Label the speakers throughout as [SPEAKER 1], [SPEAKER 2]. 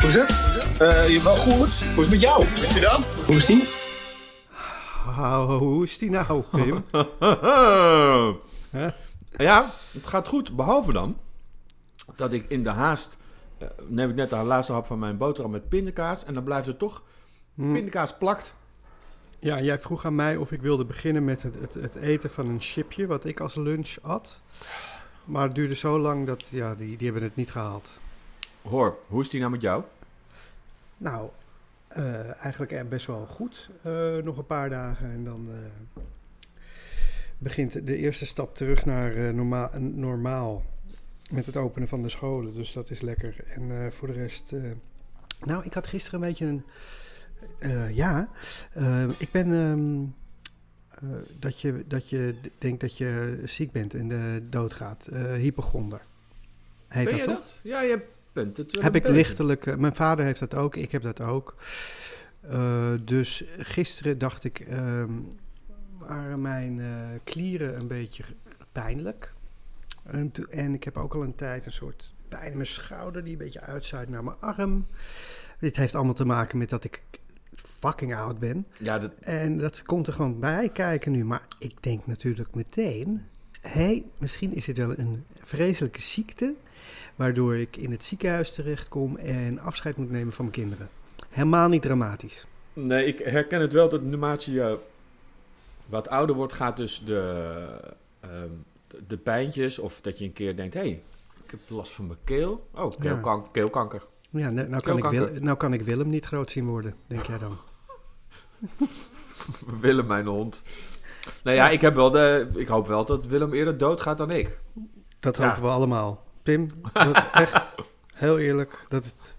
[SPEAKER 1] Hoe is het? Eh, je wel goed. Hoe is het met jou? Is je dan? Hoe is die?
[SPEAKER 2] Oh, hoe is die nou, Pim?
[SPEAKER 3] ja, het gaat goed. Behalve dan dat ik in de haast... eh, neem ik net de laatste hap van mijn boterham met pindakaas... en dan blijft er toch... Pindakaas plakt.
[SPEAKER 2] Ja, jij vroeg aan mij of ik wilde beginnen met het, het, het eten van een chipje, wat ik als lunch at. Maar het duurde zo lang dat, ja, die, die hebben het niet gehaald.
[SPEAKER 3] Hoor, hoe is die nou met jou?
[SPEAKER 2] Nou, eh, eigenlijk eh, best wel goed. Eh, nog een paar dagen en dan eh, begint de eerste stap terug naar eh, norma normaal. Met het openen van de scholen, dus dat is lekker. En eh, voor de rest... eh, nou, ik had gisteren een beetje een... eh, ja, eh, ik ben... ehm, eh, dat, je, dat je denkt dat je ziek bent en de doodgaat. Eh hypochonder. Heet
[SPEAKER 3] ben
[SPEAKER 2] dat
[SPEAKER 3] je
[SPEAKER 2] toch?
[SPEAKER 3] dat? Ja, je bent
[SPEAKER 2] Heb ik lichtelijk. eh, mijn vader heeft dat ook, ik heb dat ook. Eh, dus gisteren dacht ik, ehm, waren mijn eh, klieren een beetje pijnlijk. En, en ik heb ook al een tijd een soort pijn in mijn schouder die een beetje uitzuigt naar mijn arm. Dit heeft allemaal te maken met dat ik fucking oud ben.
[SPEAKER 3] Ja, dat,
[SPEAKER 2] En dat komt er gewoon bij kijken nu. Maar ik denk natuurlijk meteen... hé, hey, misschien is dit wel een vreselijke ziekte... waardoor ik in het ziekenhuis terechtkom... en afscheid moet nemen van mijn kinderen. Helemaal niet dramatisch.
[SPEAKER 3] nee, ik herken het wel dat naarmate je wat ouder wordt... gaat dus de, ehm, de- pijntjes... of dat je een keer denkt... hé, hey, ik heb last van mijn keel. Oh, keelkan- keelkanker.
[SPEAKER 2] Ja, nou, nou, kan ik
[SPEAKER 3] Keelkanker.
[SPEAKER 2] Wil- nou kan ik Willem niet groot zien worden, denk jij dan?
[SPEAKER 3] Willem, mijn hond. Nou ja, ik, heb wel de, ik hoop wel dat Willem eerder doodgaat dan ik.
[SPEAKER 2] Dat
[SPEAKER 3] Ja.
[SPEAKER 2] hopen we allemaal. Pim, dat echt, heel eerlijk, dat het,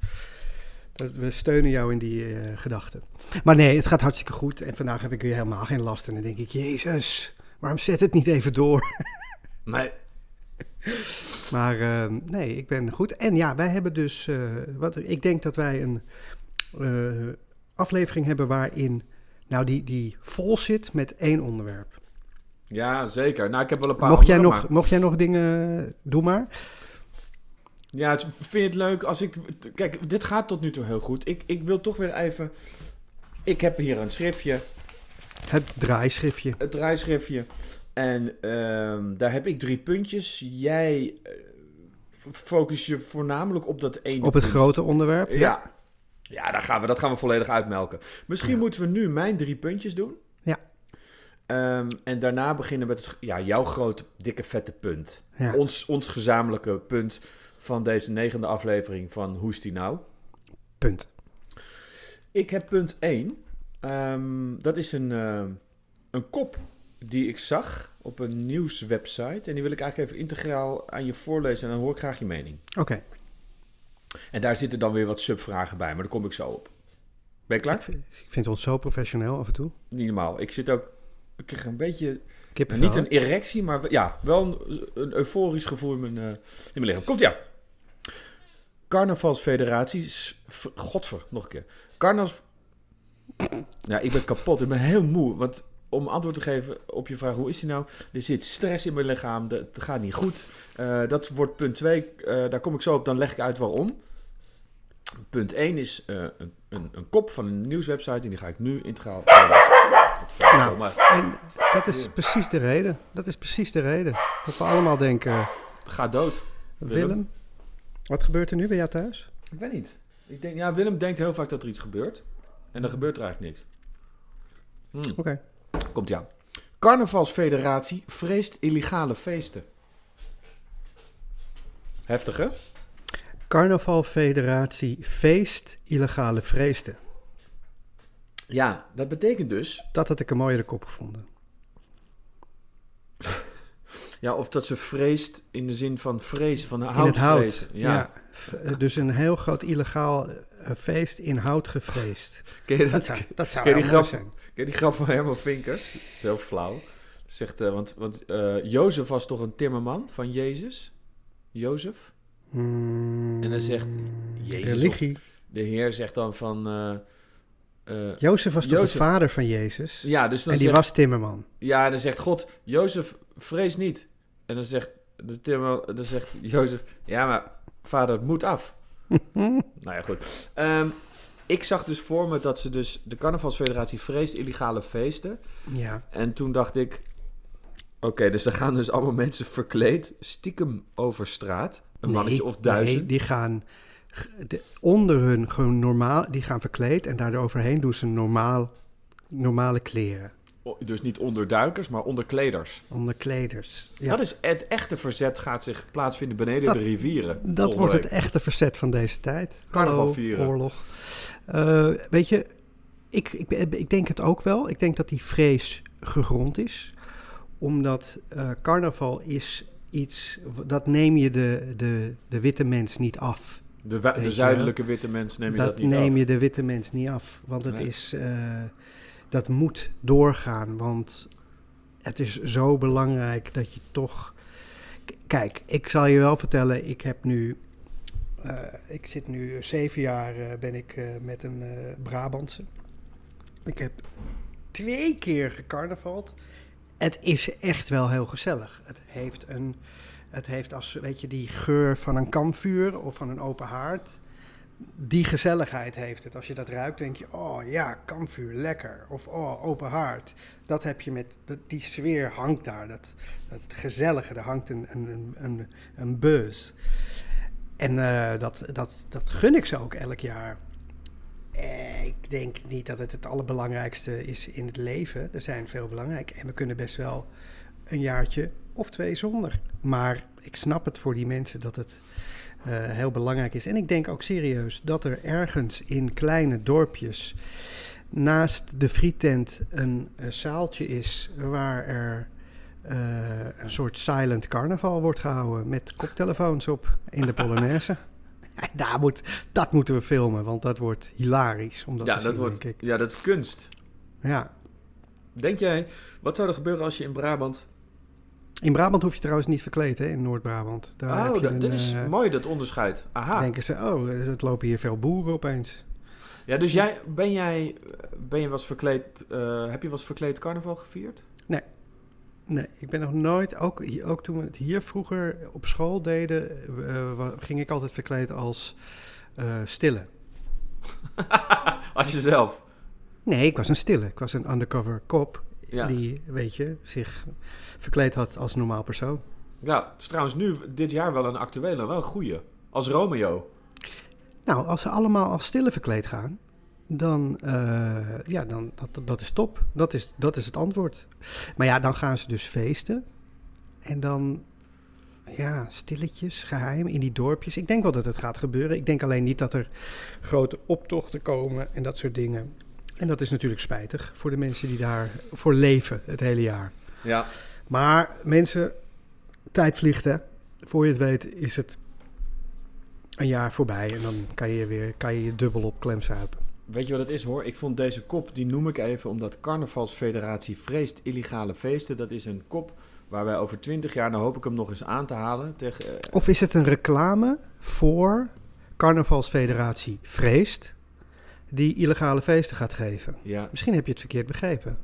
[SPEAKER 2] dat we steunen jou in die eh gedachten. Maar nee, het gaat hartstikke goed. En vandaag heb ik weer helemaal geen last. En dan denk ik, jezus, waarom zet het niet even door?
[SPEAKER 3] Nee,
[SPEAKER 2] Maar eh, nee, ik ben goed. En ja, wij hebben dus, eh, wat, ik denk dat wij een eh, aflevering hebben waarin, nou, die, die vol zit met één onderwerp.
[SPEAKER 3] ja, zeker. Nou, ik heb wel een paar
[SPEAKER 2] Mocht jij, nog,
[SPEAKER 3] maar-
[SPEAKER 2] mocht jij nog dingen, doe maar.
[SPEAKER 3] Ja, vind je het leuk als ik... Kijk, dit gaat tot nu toe heel goed. Ik, ik wil toch weer even... Ik heb hier een schriftje,
[SPEAKER 2] Het draaischriftje.
[SPEAKER 3] het draaischriftje. En ehm, daar heb ik drie puntjes. Jij eh, focus je voornamelijk op dat ene
[SPEAKER 2] Op het
[SPEAKER 3] punt.
[SPEAKER 2] grote onderwerp.
[SPEAKER 3] Ja. Ja, daar gaan we, dat gaan we volledig uitmelken. Misschien
[SPEAKER 2] Ja.
[SPEAKER 3] moeten we nu mijn drie puntjes doen.
[SPEAKER 2] Ja.
[SPEAKER 3] Ehm, en daarna beginnen met het, ja, jouw grote, dikke, vette punt.
[SPEAKER 2] Ja.
[SPEAKER 3] Ons, ons gezamenlijke punt van deze negende aflevering van Hoe is die nou?
[SPEAKER 2] Punt.
[SPEAKER 3] Ik heb punt 1. dat is een, eh, een kop die ik zag op een nieuwswebsite. En die wil ik eigenlijk even integraal aan je voorlezen. En dan hoor ik graag je mening.
[SPEAKER 2] Oké.
[SPEAKER 3] En daar zitten dan weer wat subvragen bij, maar daar kom ik zo op. Ben je klaar?
[SPEAKER 2] Ik, vind- ik vind ons zo professioneel af en toe.
[SPEAKER 3] Niet normaal. Ik zit ook. Ik krijg een beetje.
[SPEAKER 2] Kippenvel,
[SPEAKER 3] niet een erectie, maar ja, wel een, een euforisch gevoel in mijn, eh, in mijn lichaam. Komt ja. Carnavalsfederatie. Godver, nog een keer. Carnavals. Ja, ik ben kapot. Ik ben heel moe. Want om antwoord te geven op je vraag, hoe is die nou? Er zit stress in mijn lichaam. Dat dat gaat niet goed. Eh, dat wordt punt 2. daar kom ik zo op. Dan leg ik uit waarom. Punt 1 is eh, een, een, een kop van een nieuwswebsite. En die ga ik nu integraal.
[SPEAKER 2] Nou,
[SPEAKER 3] maar
[SPEAKER 2] En dat is precies de reden. Dat is precies de reden. Dat we allemaal denken,
[SPEAKER 3] ga dood.
[SPEAKER 2] Willem,
[SPEAKER 3] Willem?
[SPEAKER 2] Wat gebeurt er nu bij jou thuis?
[SPEAKER 3] Ik weet niet. Ik denk, ja, Willem denkt heel vaak dat er iets gebeurt. En dan gebeurt er eigenlijk niks. Hmm.
[SPEAKER 2] Oké.
[SPEAKER 3] Komt ja. Carnavalsfederatie vreest illegale feesten. Heftig, hè?
[SPEAKER 2] Carnavalfederatie feest illegale vreesten.
[SPEAKER 3] Ja, dat betekent dus...
[SPEAKER 2] Dat had ik een mooiere kop gevonden.
[SPEAKER 3] Ja, of dat ze vreest in de zin van vrezen, van
[SPEAKER 2] In het hout.
[SPEAKER 3] Ja.
[SPEAKER 2] Ja. Eh, Dus een heel groot illegaal eh, feest in hout gevreesd.
[SPEAKER 3] Ken je
[SPEAKER 2] Dat
[SPEAKER 3] dat?
[SPEAKER 2] zou, dat zou
[SPEAKER 3] die grap?
[SPEAKER 2] zijn.
[SPEAKER 3] Ken je die grap van Herman Vinkers? Heel flauw. Zegt, eh, want want eh, Jozef was toch een timmerman van Jezus? Jozef?
[SPEAKER 2] Hmm,
[SPEAKER 3] En dan zegt Jezus
[SPEAKER 2] Religie.
[SPEAKER 3] De Heer zegt dan van... eh, eh,
[SPEAKER 2] Jozef was toch
[SPEAKER 3] Jozef.
[SPEAKER 2] de vader van Jezus?
[SPEAKER 3] ja, dus dan
[SPEAKER 2] en die
[SPEAKER 3] zegt,
[SPEAKER 2] was timmerman.
[SPEAKER 3] ja, dan zegt God, Jozef, vrees niet. En dan zegt, de dan zegt Jozef, ja, maar vader, het moet af. nou ja, goed. Ehm, ik zag dus voor me dat ze dus... De carnavalsfederatie vreest illegale feesten.
[SPEAKER 2] Ja.
[SPEAKER 3] En toen dacht ik... Oké, dus er gaan dus allemaal mensen verkleed... stiekem over straat. Een
[SPEAKER 2] Nee,
[SPEAKER 3] mannetje of duizend.
[SPEAKER 2] Nee, die gaan de, onder hun gewoon normaal, die gaan verkleed en daar overheen doen ze normaal, normale kleren.
[SPEAKER 3] Dus niet onder duikers, maar onder kleders.
[SPEAKER 2] Onder kleders. Ja.
[SPEAKER 3] Dat is het echte verzet gaat zich plaatsvinden beneden
[SPEAKER 2] Dat-
[SPEAKER 3] de rivieren.
[SPEAKER 2] Dat wordt het echte verzet van deze tijd.
[SPEAKER 3] Carnaval vieren.
[SPEAKER 2] oorlog. Eh, weet je, ik, ik, ik denk het ook wel. Ik denk dat die vrees gegrond is. Omdat eh, carnaval is iets, dat neem je de, de, de witte mens niet af.
[SPEAKER 3] De, de zuidelijke witte mens neem je dat,
[SPEAKER 2] dat
[SPEAKER 3] niet
[SPEAKER 2] neem
[SPEAKER 3] af.
[SPEAKER 2] je de witte mens niet af. Want het
[SPEAKER 3] Nee.
[SPEAKER 2] is, eh, dat moet doorgaan. Want het is zo belangrijk dat je toch. Kijk, ik zal je wel vertellen, ik heb nu. eh, ik zit nu zeven jaar eh, ben ik eh, met een Brabantse. Ik heb twee keer gecarnavald. Het is echt wel heel gezellig. Het heeft een. Het heeft als, weet je, die geur van een kampvuur of van een open haard die gezelligheid heeft het. Als je dat ruikt, denk je, oh ja, kampvuur, lekker. Of oh, open haard. Dat heb je met, die sfeer hangt daar. Dat, dat gezellige, er hangt een, een, een, een, buzz. En eh, dat, dat, dat gun ik ze ook elk jaar. Eh, ik denk niet dat het het allerbelangrijkste is in het leven. Er zijn veel belangrijke. En we kunnen best wel een jaartje of twee zonder. Maar ik snap het voor die mensen dat het heel belangrijk is. En ik denk ook serieus dat er ergens in kleine dorpjes naast de frietent een eh, zaaltje is waar er eh, een soort silent carnaval wordt gehouden met koptelefoons op in de Polonaise. Ja, Daar moet, dat moeten we filmen, want dat wordt hilarisch. Om dat
[SPEAKER 3] ja, dat
[SPEAKER 2] zien,
[SPEAKER 3] wordt, ja, dat is kunst.
[SPEAKER 2] Ja.
[SPEAKER 3] Denk jij, wat zou er gebeuren als je in Brabant...
[SPEAKER 2] In Brabant hoef je trouwens niet verkleed, hè, in Noord-Brabant. Daar heb
[SPEAKER 3] oh,
[SPEAKER 2] je
[SPEAKER 3] dat,
[SPEAKER 2] een,
[SPEAKER 3] dit is
[SPEAKER 2] eh,
[SPEAKER 3] mooi, dat onderscheid. Aha.
[SPEAKER 2] denken ze, oh, het lopen hier veel boeren opeens.
[SPEAKER 3] Ja, dus jij, ben jij, ben je was verkleed, eh, heb je was verkleed carnaval gevierd?
[SPEAKER 2] Nee, ik ben nog nooit, ook, hier- ook toen we het hier vroeger op school deden, eh, ging ik altijd verkleed als eh, stille.
[SPEAKER 3] als jezelf.
[SPEAKER 2] Nee, ik was een stille. Ik was een undercover cop
[SPEAKER 3] Ja.
[SPEAKER 2] die, weet je, zich verkleed had als normaal persoon.
[SPEAKER 3] Ja, het is trouwens nu dit jaar wel een actuele, wel een goeie. Als Romeo.
[SPEAKER 2] Nou, als ze allemaal als stille verkleed gaan, dan, eh, ja, dan dat, dat is top. Dat is, dat is het antwoord. Maar ja, dan gaan ze dus feesten. En dan, ja, stilletjes, geheim in die dorpjes. Ik denk wel dat het gaat gebeuren. Ik denk alleen niet dat er grote optochten komen en dat soort dingen. En dat is natuurlijk spijtig voor de mensen die daarvoor leven het hele jaar.
[SPEAKER 3] Ja.
[SPEAKER 2] Maar mensen, tijd vliegt hè. Voor je het weet is het een jaar voorbij en dan kan je weer kan je, je dubbel op klem zuipen.
[SPEAKER 3] Weet je wat het is hoor? Ik vond deze kop, die noem ik even omdat Carnavalsfederatie vreest illegale feesten. Dat is een kop waar wij over twintig jaar, nou hoop ik hem nog eens aan te halen. Tegen, eh,
[SPEAKER 2] Of is het een reclame voor Carnavalsfederatie Vreest die illegale feesten gaat geven?
[SPEAKER 3] ja,
[SPEAKER 2] Misschien heb je het verkeerd begrepen.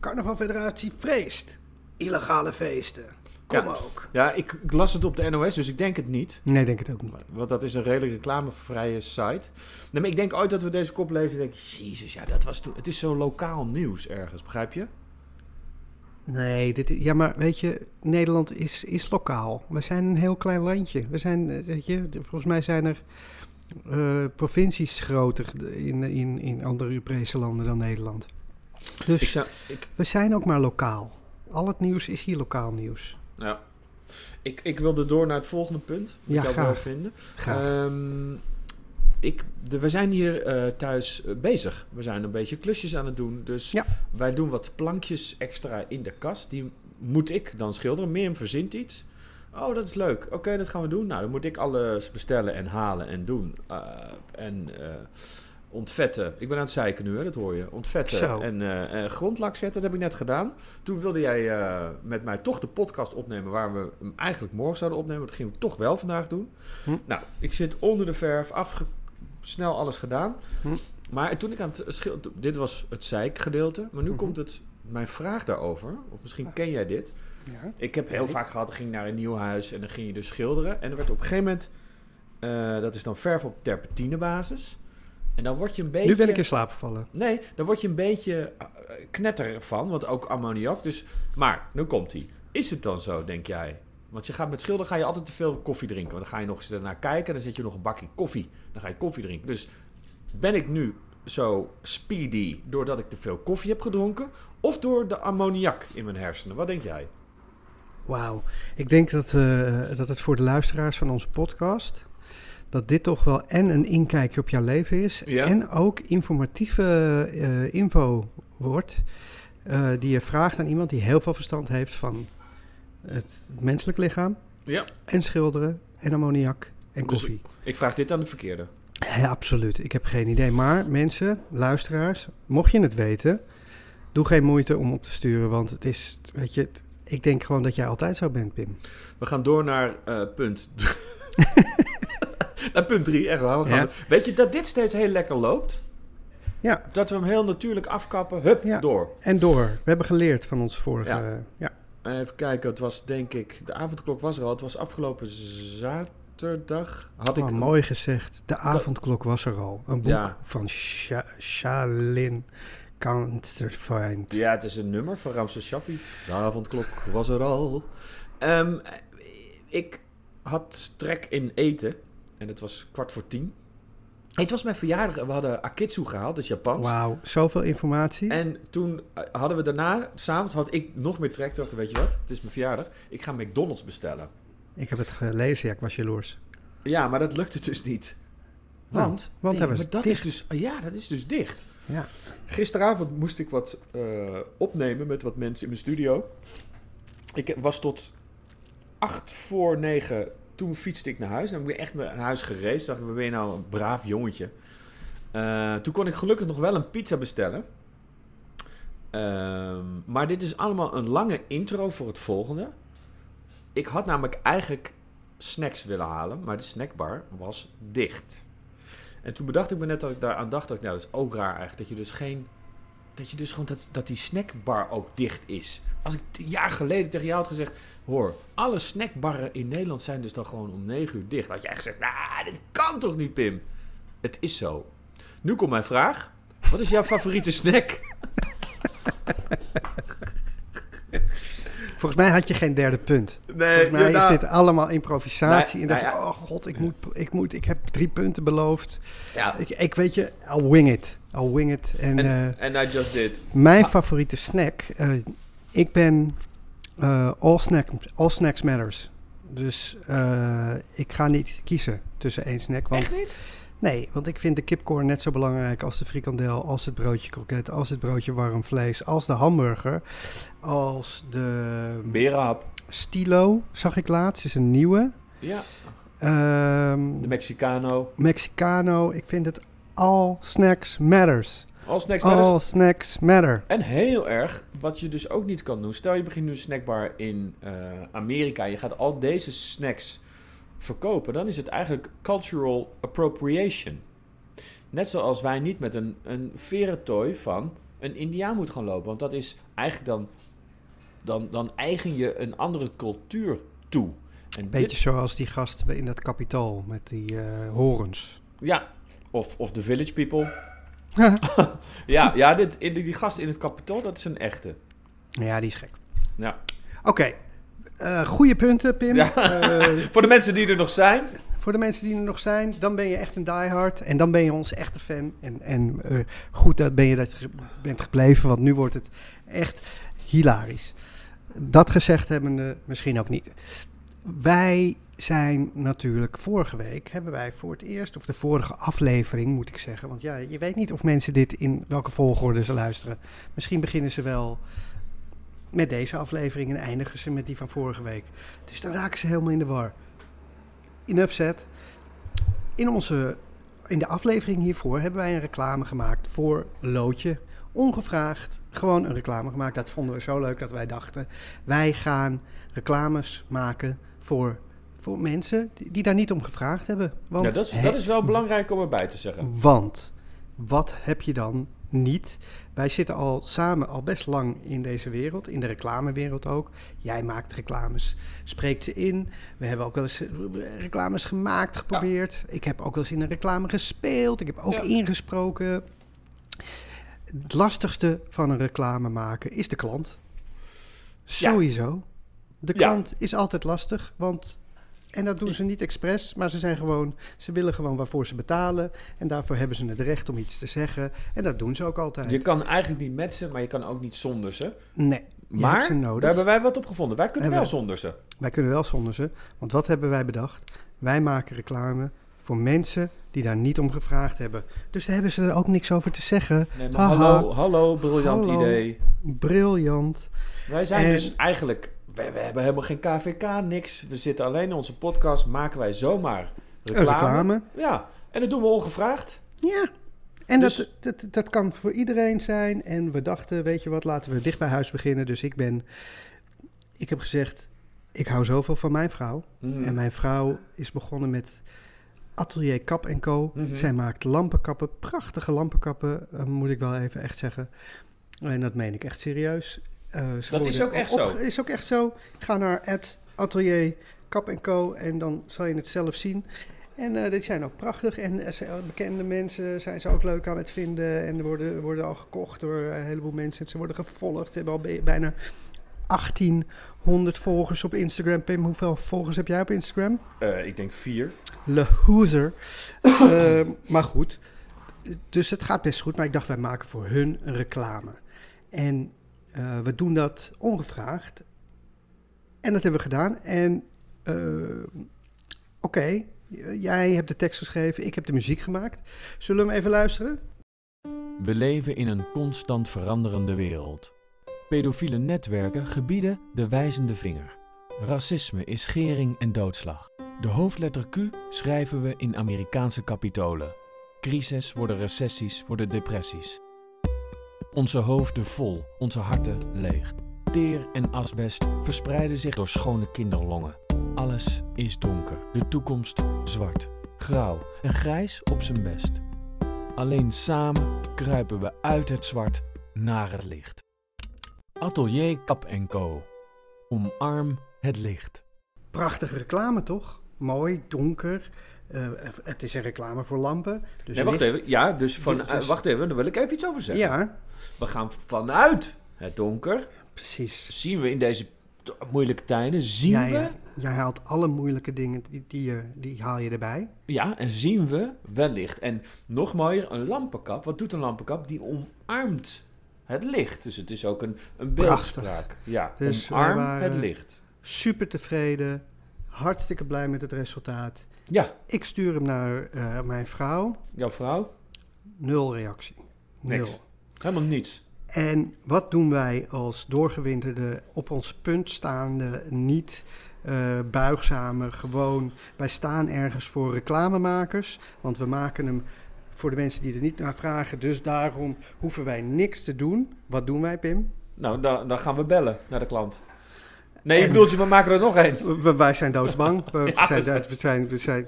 [SPEAKER 2] Carnavalfederatie Vreest. Illegale feesten. Kom
[SPEAKER 3] Ja.
[SPEAKER 2] ook.
[SPEAKER 3] ja ik, ik las het op de NOS, dus ik denk het niet.
[SPEAKER 2] Nee, denk het ook niet.
[SPEAKER 3] Want dat is een redelijk reclamevrije site. Nee, maar ik denk ooit dat we deze kop lezen en denk ik, jezus, ja, dat was toen... Het is zo lokaal nieuws ergens, begrijp je?
[SPEAKER 2] Nee, dit, ja, maar weet je, Nederland is, is lokaal. We zijn een heel klein landje. We zijn, eh, weet je, volgens mij zijn er eh, provincies groter in, in, in andere Europese landen dan Nederland. Dus
[SPEAKER 3] Ik zou... Ik,
[SPEAKER 2] we zijn ook maar lokaal. Al het nieuws is hier lokaal nieuws.
[SPEAKER 3] ja. Ik, ik wilde door naar het volgende punt. Wat
[SPEAKER 2] Ja,
[SPEAKER 3] jou
[SPEAKER 2] graag.
[SPEAKER 3] wel vinden.
[SPEAKER 2] Graag.
[SPEAKER 3] Ehm, ik, de, we zijn hier eh, thuis eh, bezig. We zijn een beetje klusjes aan het doen. Dus
[SPEAKER 2] Ja.
[SPEAKER 3] wij doen wat plankjes extra in de kast. Die moet ik dan schilderen. Mirjam verzint iets. Oh, dat is leuk. Oké, dat gaan we doen. Nou, dan moet ik alles bestellen en halen en doen. Eh, en eh, ontvetten. Ik ben aan het zeiken nu, hè, dat hoor je. Ontvetten
[SPEAKER 2] Zo.
[SPEAKER 3] en eh, eh, grondlak zetten, dat heb ik net gedaan. Toen wilde jij met mij toch de podcast opnemen waar we hem eigenlijk morgen zouden opnemen. Dat gingen we toch wel vandaag doen.
[SPEAKER 2] Hm.
[SPEAKER 3] Nou, ik zit onder de verf, afge snel alles gedaan.
[SPEAKER 2] Hm.
[SPEAKER 3] Maar toen ik aan het schilderen... Dit was het zeikgedeelte. Maar nu
[SPEAKER 2] Mhm.
[SPEAKER 3] komt het... Mijn vraag daarover, of misschien ken jij dit.
[SPEAKER 2] Ja.
[SPEAKER 3] Ik heb heel vaak gehad, ging naar een nieuw huis en dan ging je dus schilderen. En er werd op een gegeven moment... Eh, dat is dan verf op terpentinebasis. En dan word je een beetje...
[SPEAKER 2] Nu ben ik in slaap gevallen.
[SPEAKER 3] Nee, daar word je een beetje eh, knetter van, want ook ammoniak. Dus, maar, nu komt hij. Is het dan zo, denk jij? Want je gaat met schilderen ga je altijd te veel koffie drinken. Want dan ga je nog eens ernaar kijken, dan zet je nog een bakje koffie. Dan ga je koffie drinken. Dus ben ik nu zo speedy doordat ik te veel koffie heb gedronken? Of door de ammoniak in mijn hersenen? Wat denk jij?
[SPEAKER 2] Wauw. Ik denk dat, eh, dat het voor de luisteraars van onze podcast... dat dit toch wel en een inkijkje op jouw leven is...
[SPEAKER 3] Ja.
[SPEAKER 2] en ook informatieve eh, info wordt... eh, die je vraagt aan iemand die heel veel verstand heeft van het menselijk lichaam...
[SPEAKER 3] Ja.
[SPEAKER 2] en schilderen en ammoniak en
[SPEAKER 3] Dus-
[SPEAKER 2] koffie.
[SPEAKER 3] Ik vraag dit aan de verkeerde.
[SPEAKER 2] Ja, absoluut. Ik heb geen idee. Maar mensen, luisteraars, mocht je het weten, doe geen moeite om op te sturen. Want het is, weet je, ik denk gewoon dat jij altijd zo bent, Pim.
[SPEAKER 3] We gaan door naar eh, punt... naar punt drie, echt waar. We gaan
[SPEAKER 2] Ja.
[SPEAKER 3] door. Weet je dat dit steeds heel lekker loopt?
[SPEAKER 2] Ja,
[SPEAKER 3] Dat we hem heel natuurlijk afkappen. Hup,
[SPEAKER 2] Ja.
[SPEAKER 3] door.
[SPEAKER 2] en door. We hebben geleerd van onze vorige.
[SPEAKER 3] Ja.
[SPEAKER 2] Ja.
[SPEAKER 3] Even kijken, het was denk ik... De avondklok was er al. Het was afgelopen zaterdag. Had
[SPEAKER 2] Oh,
[SPEAKER 3] ik
[SPEAKER 2] mooi gezegd. De avondklok was er al. Een boek
[SPEAKER 3] Ja.
[SPEAKER 2] van Sha Shalin Kanterfeind.
[SPEAKER 3] Ja, het is een nummer van Ramses Shaffi. De avondklok was er al. Ehm, ik had trek in eten. En het was kwart voor tien. Het was mijn verjaardag en we hadden akitsu gehaald, dus Japans.
[SPEAKER 2] Wauw, zoveel informatie.
[SPEAKER 3] En toen eh, hadden we daarna, s'avonds had ik nog meer trek. Toen dacht ik, weet je wat, het is mijn verjaardag. Ik ga McDonald's bestellen.
[SPEAKER 2] Ik heb het gelezen, ja, ik was jaloers.
[SPEAKER 3] Ja, maar dat lukte dus niet. Want,
[SPEAKER 2] Nou, want
[SPEAKER 3] nee,
[SPEAKER 2] was
[SPEAKER 3] maar dat
[SPEAKER 2] dicht.
[SPEAKER 3] is dus, ja, dat is dus dicht.
[SPEAKER 2] Ja.
[SPEAKER 3] Gisteravond moest ik wat eh, opnemen met wat mensen in mijn studio. Ik was tot acht voor negen. Toen fietste ik naar huis. En ben ik echt naar huis gereisd. Dacht ik, ben je nou een braaf jongetje? Eh, toen kon ik gelukkig nog wel een pizza bestellen. Ehm, maar dit is allemaal een lange intro voor het volgende. Ik had namelijk eigenlijk snacks willen halen, maar de snackbar was dicht. En toen bedacht ik me net dat ik daar aan dacht, dat, nou, dat is ook raar eigenlijk, dat je dus geen, dat je dus gewoon, dat, dat die snackbar ook dicht is. Als ik een jaar geleden tegen jou had gezegd, hoor, alle snackbarren in Nederland zijn dus dan gewoon om 9 uur dicht. Had jij gezegd, nou, dit kan toch niet, Pim? Het is zo. Nu komt mijn vraag. Wat is jouw favoriete snack?
[SPEAKER 2] Volgens mij had je geen derde punt.
[SPEAKER 3] Nee,
[SPEAKER 2] Volgens mij
[SPEAKER 3] ja, nou,
[SPEAKER 2] is dit allemaal improvisatie.
[SPEAKER 3] Nee,
[SPEAKER 2] en
[SPEAKER 3] nou
[SPEAKER 2] dacht
[SPEAKER 3] ja.
[SPEAKER 2] oh god, ik, moet, ik, moet, ik heb drie punten beloofd.
[SPEAKER 3] ja,
[SPEAKER 2] Ik, ik weet je, I'll wing it. I'll wing it. En, eh,
[SPEAKER 3] I just did.
[SPEAKER 2] mijn
[SPEAKER 3] Ah.
[SPEAKER 2] favoriete snack, eh, ik ben eh, all, snack, all snacks matters. Dus ik ga niet kiezen tussen één snack. Want,
[SPEAKER 3] Echt niet?
[SPEAKER 2] Nee, want ik vind de kipcorn net zo belangrijk als de frikandel, als het broodje kroket, als het broodje warm vlees, als de hamburger, als de
[SPEAKER 3] Berenhap.
[SPEAKER 2] stilo, zag ik laatst, is een nieuwe.
[SPEAKER 3] Ja,
[SPEAKER 2] Ehm,
[SPEAKER 3] de Mexicano.
[SPEAKER 2] Mexicano, ik vind het all snacks matters.
[SPEAKER 3] All snacks matters.
[SPEAKER 2] All snacks matter.
[SPEAKER 3] En heel erg, wat je dus ook niet kan doen. Stel je begint nu een snackbar in eh, Amerika. Je gaat al deze snacks verkopen. Dan is het eigenlijk cultural appropriation. Net zoals wij niet met een, een verentooi van een indiaan moeten gaan lopen. Want dat is eigenlijk dan, dan, dan eigen je een andere cultuur toe. En
[SPEAKER 2] Beetje
[SPEAKER 3] dit-
[SPEAKER 2] zoals die gast in dat kapitaal met die eh, horens.
[SPEAKER 3] ja, of, of de village people. Ja, ja dit, die, die gast in het kapitaal, dat is een echte.
[SPEAKER 2] ja, die is gek.
[SPEAKER 3] Ja.
[SPEAKER 2] Oké, eh goede punten, Pim.
[SPEAKER 3] Ja.
[SPEAKER 2] Eh,
[SPEAKER 3] Voor de mensen die er nog zijn.
[SPEAKER 2] voor de mensen die er nog zijn, dan ben je echt een diehard. En dan ben je onze echte fan. En, en eh, goed dat ben je dat je bent gebleven, want nu wordt het echt hilarisch. Dat gezegd hebbende, misschien ook niet. Wij zijn natuurlijk vorige week, hebben wij voor het eerst, of de vorige aflevering moet ik zeggen. Want ja, je weet niet of mensen dit in welke volgorde ze luisteren. Misschien beginnen ze wel met deze aflevering en eindigen ze met die van vorige week. Dus dan raken ze helemaal in de war. Enough said. In, onze, in de aflevering hiervoor hebben wij een reclame gemaakt voor Loodje. Ongevraagd, gewoon een reclame gemaakt. Dat vonden we zo leuk dat wij dachten, wij gaan reclames maken voor, voor mensen die, daar niet om gevraagd hebben. Want,
[SPEAKER 3] Ja, dat, is, dat is wel belangrijk om erbij te zeggen.
[SPEAKER 2] want wat heb je dan niet. Wij zitten al samen al best lang in deze wereld, in de reclamewereld ook. Jij maakt reclames, spreekt ze in. We hebben ook wel eens eh, reclames gemaakt, geprobeerd. Ik heb ook wel eens in een reclame gespeeld. Ik heb ook
[SPEAKER 3] Ja.
[SPEAKER 2] ingesproken. Het lastigste van een reclame maken is de klant.
[SPEAKER 3] Ja.
[SPEAKER 2] Sowieso. De klant is altijd lastig, want... En dat doen ze niet expres, maar ze zijn gewoon... Ze willen gewoon waarvoor ze betalen. En daarvoor hebben ze het recht om iets te zeggen. En dat doen ze ook altijd.
[SPEAKER 3] Je kan eigenlijk niet met ze, maar je kan ook niet zonder ze.
[SPEAKER 2] Nee,
[SPEAKER 3] Maar
[SPEAKER 2] ze
[SPEAKER 3] daar hebben wij wat op gevonden. Wij kunnen
[SPEAKER 2] Hebben
[SPEAKER 3] wel
[SPEAKER 2] we.
[SPEAKER 3] zonder ze.
[SPEAKER 2] Wij kunnen wel zonder ze. Want wat hebben wij bedacht? Wij maken reclame voor mensen die daar niet om gevraagd hebben. Dus daar hebben ze er ook niks over te zeggen.
[SPEAKER 3] Nee, maar
[SPEAKER 2] Haha.
[SPEAKER 3] hallo, hallo, briljant
[SPEAKER 2] Hallo.
[SPEAKER 3] idee.
[SPEAKER 2] Briljant.
[SPEAKER 3] Wij zijn
[SPEAKER 2] En-
[SPEAKER 3] dus eigenlijk, we, we hebben helemaal geen KVK, niks. We zitten alleen in onze podcast, maken wij zomaar reclame.
[SPEAKER 2] reclame.
[SPEAKER 3] Ja, en dat doen we ongevraagd.
[SPEAKER 2] Ja. En
[SPEAKER 3] Dus-
[SPEAKER 2] dat, dat, dat kan voor iedereen zijn. En we dachten, weet je wat, laten we dicht bij huis beginnen. Dus ik ben... Ik heb gezegd, ik hou zoveel van mijn vrouw.
[SPEAKER 3] Mhm.
[SPEAKER 2] En mijn vrouw is begonnen met Atelier Kap Co.
[SPEAKER 3] Mhm.
[SPEAKER 2] Zij maakt lampenkappen, prachtige lampenkappen, eh, moet ik wel even echt zeggen. En dat meen ik echt serieus. Eh,
[SPEAKER 3] dat is ook echt zo.
[SPEAKER 2] Is ook echt zo. Ga naar het Atelier Kap Co. En dan zal je het zelf zien. En uh, die zijn ook prachtig. En bekende mensen zijn ze ook leuk aan het vinden. En worden, worden al gekocht door een heleboel mensen. Ze worden gevolgd. Ze hebben al bijna 18 100 volgers op Instagram. Pim, hoeveel volgers heb jij op Instagram?
[SPEAKER 3] Eh, ik denk vier.
[SPEAKER 2] Le Hoezer. Ehm, maar goed, dus het gaat best goed. Maar ik dacht, wij maken voor hun een reclame. En eh, we doen dat ongevraagd. En dat hebben we gedaan. En eh, oké, jij hebt de tekst geschreven, ik heb de muziek gemaakt. Zullen we hem even luisteren?
[SPEAKER 4] We leven in een constant veranderende wereld. Pedofiele netwerken gebieden de wijzende vinger. Racisme is schering en doodslag. De hoofdletter Q schrijven we in Amerikaanse kapitolen. Crises worden recessies, worden depressies. Onze hoofden vol, onze harten leeg. Teer en asbest verspreiden zich door schone kinderlongen. Alles is donker, de toekomst zwart, grauw en grijs op zijn best. Alleen samen kruipen we uit het zwart naar het licht. Atelier Kap Co. Omarm het licht.
[SPEAKER 2] Prachtige reclame, toch? Mooi, donker. Eh, het is een reclame voor lampen. Dus
[SPEAKER 3] nee, wacht
[SPEAKER 2] licht-
[SPEAKER 3] even. Ja, dus van,
[SPEAKER 2] Dus-
[SPEAKER 3] eh, wacht even, daar wil ik even iets over zeggen.
[SPEAKER 2] Ja,
[SPEAKER 3] We gaan vanuit het donker,
[SPEAKER 2] precies.
[SPEAKER 3] zien we in deze moeilijke tijden, zien
[SPEAKER 2] Jij,
[SPEAKER 3] we,
[SPEAKER 2] eh, jij haalt alle moeilijke dingen, die, die, je- die haal je erbij.
[SPEAKER 3] ja, en zien we wellicht. En nog mooier, een lampenkap. Wat doet een lampenkap? Die omarmt het licht. Dus het is ook een, een
[SPEAKER 2] Prachtig.
[SPEAKER 3] beeldspraak. Ja,
[SPEAKER 2] Dus
[SPEAKER 3] omarm
[SPEAKER 2] waren-
[SPEAKER 3] het licht.
[SPEAKER 2] Super tevreden, hartstikke blij met het resultaat.
[SPEAKER 3] Ja,
[SPEAKER 2] Ik stuur hem naar eh, mijn vrouw.
[SPEAKER 3] jouw vrouw?
[SPEAKER 2] Nul reactie. Nul.
[SPEAKER 3] Niks. Helemaal niets.
[SPEAKER 2] En wat doen wij als doorgewinterde, op ons punt staande, niet eh, buigzame, gewoon... Wij staan ergens voor reclamemakers, want we maken hem voor de mensen die er niet naar vragen. Dus daarom hoeven wij niks te doen. Wat doen wij, Pim?
[SPEAKER 3] Nou, dan, dan gaan we bellen naar de klant. Nee, ik bedoel, we maken er nog één.
[SPEAKER 2] Wij zijn doodsbang. We,
[SPEAKER 3] Ja,
[SPEAKER 2] zijn,
[SPEAKER 3] we zijn-
[SPEAKER 2] we, zijn,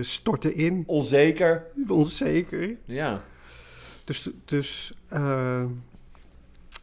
[SPEAKER 2] storten in.
[SPEAKER 3] Onzeker.
[SPEAKER 2] Onzeker.
[SPEAKER 3] Ja.
[SPEAKER 2] Dus, dus eh,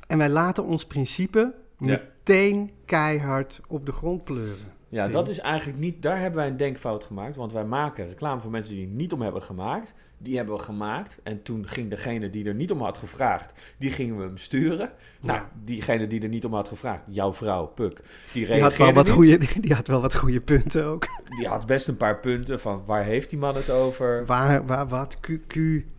[SPEAKER 2] en wij laten ons principe
[SPEAKER 3] Ja.
[SPEAKER 2] meteen keihard op de grond pleuren.
[SPEAKER 3] Ja,
[SPEAKER 2] Pim.
[SPEAKER 3] dat is eigenlijk niet... Daar hebben wij een denkfout gemaakt. Want wij maken reclame voor mensen die niet om hebben gemaakt. Die hebben we gemaakt. En toen ging degene die er niet om had gevraagd... Die gingen we hem sturen. Nou,
[SPEAKER 2] Ja.
[SPEAKER 3] diegene die er niet om had gevraagd... Jouw vrouw, Puk. Die
[SPEAKER 2] Die had, wel wat
[SPEAKER 3] niet.
[SPEAKER 2] goede, die had wel wat goede punten ook.
[SPEAKER 3] Die had best een paar punten van... Waar heeft die man het over?
[SPEAKER 2] Waar, waar, wat? Q,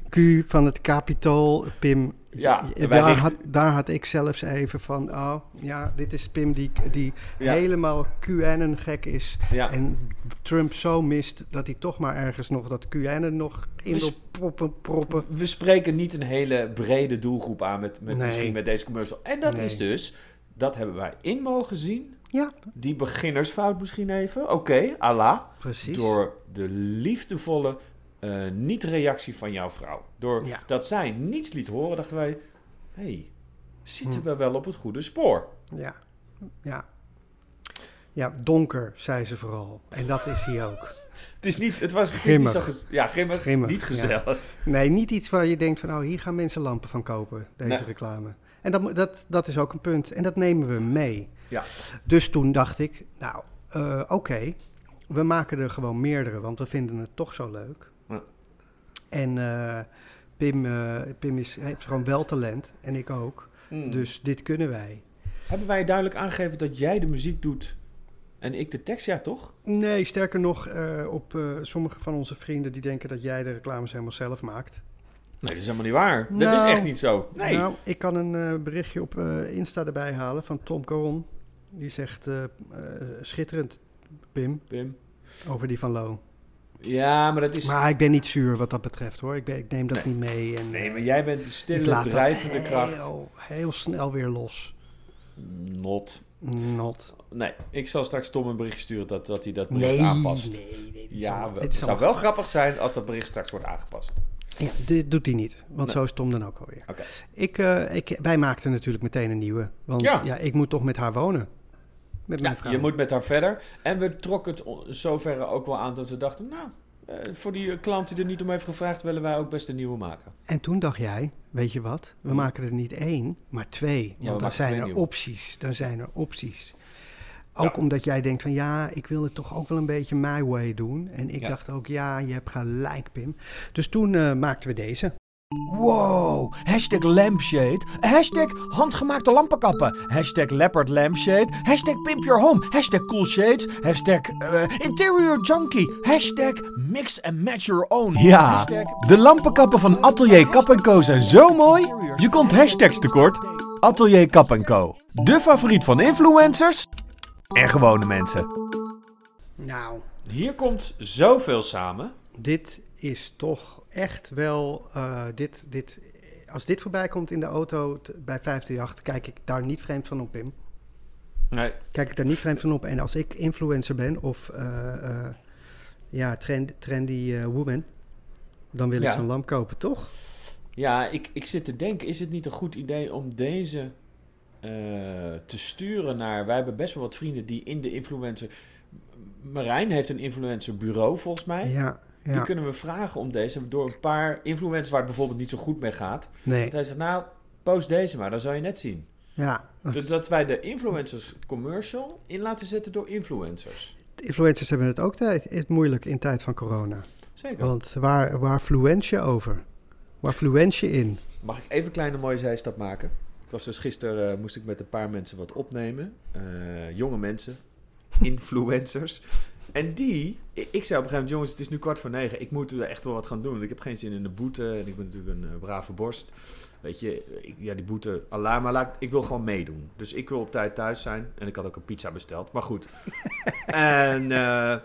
[SPEAKER 2] Q, van het kapitool, Pim.
[SPEAKER 3] Ja,
[SPEAKER 2] daar,
[SPEAKER 3] richten-
[SPEAKER 2] had, daar had ik zelfs even van, oh ja, dit is Pim die, die
[SPEAKER 3] Ja.
[SPEAKER 2] helemaal QAnon gek is.
[SPEAKER 3] Ja.
[SPEAKER 2] En Trump zo mist dat hij toch maar ergens nog dat QAnon nog in wil proppen. proppen.
[SPEAKER 3] We spreken niet een hele brede doelgroep aan met, met
[SPEAKER 2] Nee.
[SPEAKER 3] misschien met deze commercial. En dat
[SPEAKER 2] Nee.
[SPEAKER 3] is dus, dat hebben wij in mogen zien.
[SPEAKER 2] Ja,
[SPEAKER 3] Die beginnersfout misschien even. Oké, Allah.
[SPEAKER 2] precies.
[SPEAKER 3] Door de liefdevolle eh, niet-reactie van jouw vrouw. Door
[SPEAKER 2] Ja.
[SPEAKER 3] dat zij niets liet horen, dachten wij... Hé, hey, zitten
[SPEAKER 2] Hm.
[SPEAKER 3] we wel op het goede spoor?
[SPEAKER 2] Ja, ja. Ja, donker, zei ze vooral. En dat is hij ook.
[SPEAKER 3] Het is niet, het was, het is niet zo ja, grimmig,
[SPEAKER 2] Grimmig,
[SPEAKER 3] niet
[SPEAKER 2] ja.
[SPEAKER 3] gezellig.
[SPEAKER 2] Nee, niet iets waar je denkt van, oh, hier gaan mensen lampen van kopen, deze
[SPEAKER 3] Nee.
[SPEAKER 2] reclame. En dat, dat, dat is ook een punt. En dat nemen we mee.
[SPEAKER 3] Ja.
[SPEAKER 2] Dus toen dacht ik, nou, eh, oké, we maken er gewoon meerdere, want we vinden het toch zo leuk. En eh, Pim, eh, Pim is, heeft gewoon wel talent, en ik ook.
[SPEAKER 3] Hmm.
[SPEAKER 2] Dus dit kunnen wij.
[SPEAKER 3] Hebben wij duidelijk aangegeven dat jij de muziek doet en ik de tekst, ja toch?
[SPEAKER 2] Nee, sterker nog, eh, op eh, sommige van onze vrienden die denken dat jij de reclames helemaal zelf maakt.
[SPEAKER 3] Nee, dat is helemaal niet waar. dat
[SPEAKER 2] Nou,
[SPEAKER 3] is echt niet zo. Nee.
[SPEAKER 2] Nou, ik kan een eh, berichtje op eh, Insta erbij halen van Tom Caron. Die zegt, eh, eh, schitterend, Pim,
[SPEAKER 3] Pim.
[SPEAKER 2] over die van Lo.
[SPEAKER 3] Ja, maar dat is...
[SPEAKER 2] Maar ik ben niet zuur wat dat betreft hoor. Ik, ben, ik neem dat
[SPEAKER 3] Nee.
[SPEAKER 2] niet mee. En,
[SPEAKER 3] Nee,
[SPEAKER 2] eh,
[SPEAKER 3] maar jij bent de
[SPEAKER 2] ik
[SPEAKER 3] stille, drijvende kracht.
[SPEAKER 2] Heel, heel snel weer los.
[SPEAKER 3] Not.
[SPEAKER 2] Not.
[SPEAKER 3] Nee, ik zal straks Tom een bericht sturen dat, dat hij dat bericht
[SPEAKER 2] Nee,
[SPEAKER 3] aanpast.
[SPEAKER 2] nee, nee. dit
[SPEAKER 3] Ja, wel. het zou wel grappig zijn als dat bericht straks wordt aangepast.
[SPEAKER 2] Ja, dit doet hij niet. Want
[SPEAKER 3] Nee.
[SPEAKER 2] zo is Tom dan ook alweer.
[SPEAKER 3] Oké.
[SPEAKER 2] Ik, eh, ik, wij maakten natuurlijk meteen een nieuwe. Want
[SPEAKER 3] Ja.
[SPEAKER 2] ja. ik moet toch met haar wonen. Met mijn
[SPEAKER 3] Ja,
[SPEAKER 2] vrouw.
[SPEAKER 3] je moet met haar verder. En we trokken het zoverre ook wel aan dat we dachten, nou, eh, voor die klant die er niet om heeft gevraagd, willen wij ook best een nieuwe maken.
[SPEAKER 2] En toen dacht jij, weet je wat? We
[SPEAKER 3] Hmm.
[SPEAKER 2] maken er niet één, maar twee.
[SPEAKER 3] we
[SPEAKER 2] Want dan zijn er
[SPEAKER 3] nieuwe.
[SPEAKER 2] opties. Dan zijn er opties. Ook
[SPEAKER 3] Ja.
[SPEAKER 2] omdat jij denkt van ja, ik wil het toch ook wel een beetje my way doen. En ik
[SPEAKER 3] Ja.
[SPEAKER 2] dacht ook ja, je hebt gelijk Pim. Dus toen eh, maakten we deze.
[SPEAKER 4] Wow, hashtag lampshade, hashtag handgemaakte lampenkappen, hashtag leopard lampshade, hashtag pimp your home, hashtag cool shades, hashtag eh, interior junkie, hashtag mix and match your own. Ja,
[SPEAKER 3] Hashtag-
[SPEAKER 4] de lampenkappen van Atelier Kap Co zijn zo mooi, je komt hashtags tekort. Atelier Kap Co, de favoriet van influencers en gewone mensen.
[SPEAKER 2] Nou,
[SPEAKER 3] Hier komt zoveel samen.
[SPEAKER 2] dit is toch echt wel. eh, dit, dit, als dit voorbij komt in de auto t- bij 538, kijk ik daar niet vreemd van op, Pim.
[SPEAKER 3] Nee,
[SPEAKER 2] Kijk ik daar niet vreemd van op. En als ik influencer ben of eh, eh, ja, trend, trendy woman, dan wil
[SPEAKER 3] Ja.
[SPEAKER 2] ik zo'n lamp kopen, toch?
[SPEAKER 3] Ja, ik, ik zit te denken, is het niet een goed idee om deze te sturen naar... Wij hebben best wel wat vrienden die in de influencer... Marijn heeft een influencerbureau volgens mij.
[SPEAKER 2] Ja,
[SPEAKER 3] Die
[SPEAKER 2] ja.
[SPEAKER 3] kunnen we vragen om deze door een paar influencers waar het bijvoorbeeld niet zo goed mee gaat.
[SPEAKER 2] Nee,
[SPEAKER 3] Dat hij zegt, nou, post deze maar, dan zou je net zien.
[SPEAKER 2] ja.
[SPEAKER 3] Dus dat wij de influencers commercial in laten zetten door influencers.
[SPEAKER 2] De influencers hebben het ook tijd, het moeilijk in tijd van corona.
[SPEAKER 3] Zeker.
[SPEAKER 2] Want waar, waar fluent je over? Waar fluent je in?
[SPEAKER 3] Mag ik even een kleine mooie zijstap maken? Ik was dus gisteren, eh, moest ik met een paar mensen wat opnemen. Eh, jonge mensen, influencers. En die, ik, ik zei op een gegeven moment, jongens, het is nu kwart voor negen. Ik moet er echt wel wat gaan doen. Want ik heb geen zin in de boete. En ik ben natuurlijk een eh, brave borst. Weet je, ik, ja, die boete, Allah, maar laat, ik wil gewoon meedoen. Dus ik wil op tijd thuis zijn. En ik had ook een pizza besteld, maar goed. en eh,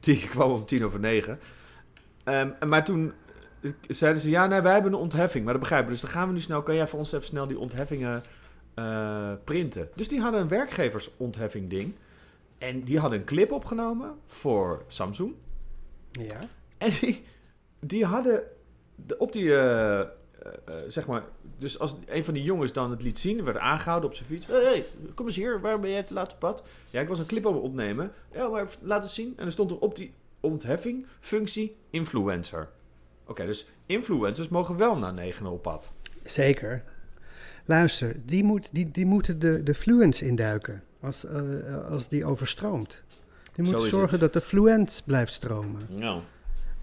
[SPEAKER 3] die kwam om tien over negen. Ehm, maar toen eh, zeiden ze, ja, nee, wij hebben een ontheffing. Maar dat begrijpen we. Dus dan gaan we nu snel, kan jij voor ons even snel die ontheffingen printen? Dus die hadden een werkgeversontheffing ding. En die hadden een clip opgenomen voor Samsung.
[SPEAKER 2] Ja.
[SPEAKER 3] En die, die hadden de, op die, eh, eh, eh, zeg maar, dus als een van die jongens dan het liet zien, werd aangehouden op zijn fiets. Hé, hey, kom eens hier, waarom ben jij te laat op pad? Ja, ik was een clip opnemen. Ja, maar laat het zien. En er stond er op die ontheffing, functie, influencer. Oké, dus influencers mogen wel na negen op pad.
[SPEAKER 2] Zeker. Luister, die, moet, die, die moeten de, de fluence induiken als, eh, als die overstroomt. Die
[SPEAKER 3] is
[SPEAKER 2] zorgen
[SPEAKER 3] het.
[SPEAKER 2] dat de fluent blijft stromen.
[SPEAKER 3] Ja.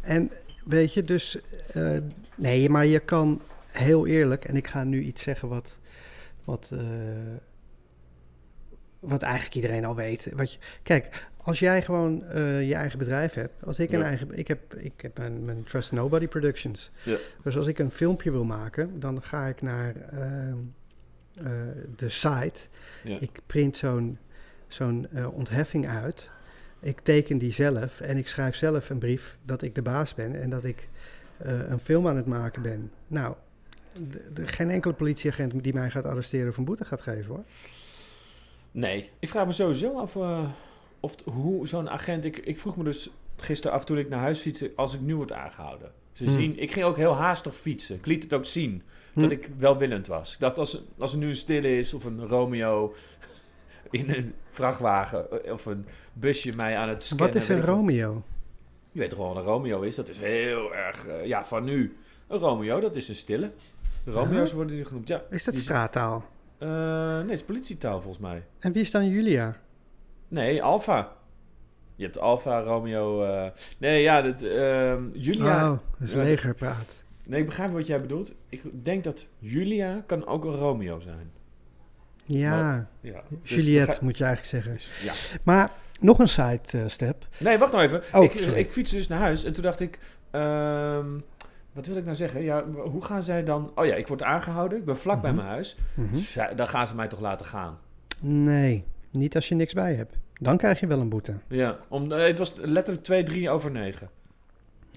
[SPEAKER 2] En weet je, dus... eh, nee, maar je kan heel eerlijk... En ik ga nu iets zeggen wat... Wat, eh, wat eigenlijk iedereen al weet. Wat je, kijk, als jij gewoon eh, je eigen bedrijf hebt... Als ik een
[SPEAKER 3] Ja.
[SPEAKER 2] eigen... Ik heb, ik heb mijn, mijn Trust Nobody Productions.
[SPEAKER 3] Ja.
[SPEAKER 2] Dus als ik een filmpje wil maken... Dan ga ik naar ehm, eh, de site...
[SPEAKER 3] Ja.
[SPEAKER 2] Ik print zo'n zo'n eh, ontheffing uit. Ik teken die zelf en ik schrijf zelf een brief dat ik de baas ben en dat ik een film aan het maken ben. Nou, geen enkele politieagent die mij gaat arresteren of een boete gaat geven hoor.
[SPEAKER 3] Nee, ik vraag me sowieso af of hoe zo'n agent. Ik, ik vroeg me dus gisteren af toen ik naar huis fietste, als ik nu word aangehouden. Ze
[SPEAKER 2] Hmm.
[SPEAKER 3] zien, ik ging ook heel haastig fietsen. Ik liet het ook zien
[SPEAKER 2] Hm.
[SPEAKER 3] dat ik welwillend was. Ik dacht, als, als er nu een stille is of een Romeo in een vrachtwagen eh, of een busje mij aan het scannen.
[SPEAKER 2] Wat is een. Romeo?
[SPEAKER 3] Je weet toch wel wat een Romeo is? Dat is heel erg, eh, ja, van nu. Een Romeo, dat is een stille. De Romeo's worden die genoemd, ja.
[SPEAKER 2] Is dat straattaal?
[SPEAKER 3] Eh, nee, het is politietaal volgens mij.
[SPEAKER 2] En wie is dan Julia?
[SPEAKER 3] Nee, Alfa. Je hebt Alfa, Romeo. eh, Nee, ja, dat, ehm, Julia.
[SPEAKER 2] Oh, dat is legerpraat.
[SPEAKER 3] Nee, ik begrijp wat jij bedoelt. Ik denk dat Julia kan ook een Romeo zijn.
[SPEAKER 2] Ja,
[SPEAKER 3] Ja. dus
[SPEAKER 2] Juliette
[SPEAKER 3] begrijp-
[SPEAKER 2] moet je eigenlijk zeggen.
[SPEAKER 3] dus, ja.
[SPEAKER 2] Maar nog een side eh, step.
[SPEAKER 3] Nee, wacht nou even.
[SPEAKER 2] Oh,
[SPEAKER 3] ik, ik fietste dus naar huis en toen dacht ik... ehm, wat wil ik nou zeggen? Ja, hoe gaan zij dan... Oh ja, ik word aangehouden. Ik ben vlak bij
[SPEAKER 2] Mhm.
[SPEAKER 3] mijn huis.
[SPEAKER 2] Mhm.
[SPEAKER 3] Zij- dan gaan ze mij toch laten gaan.
[SPEAKER 2] Nee, niet als je niks bij hebt. Dan krijg je wel een boete.
[SPEAKER 3] Ja, om, eh, het was letterlijk 2, 3 over 9.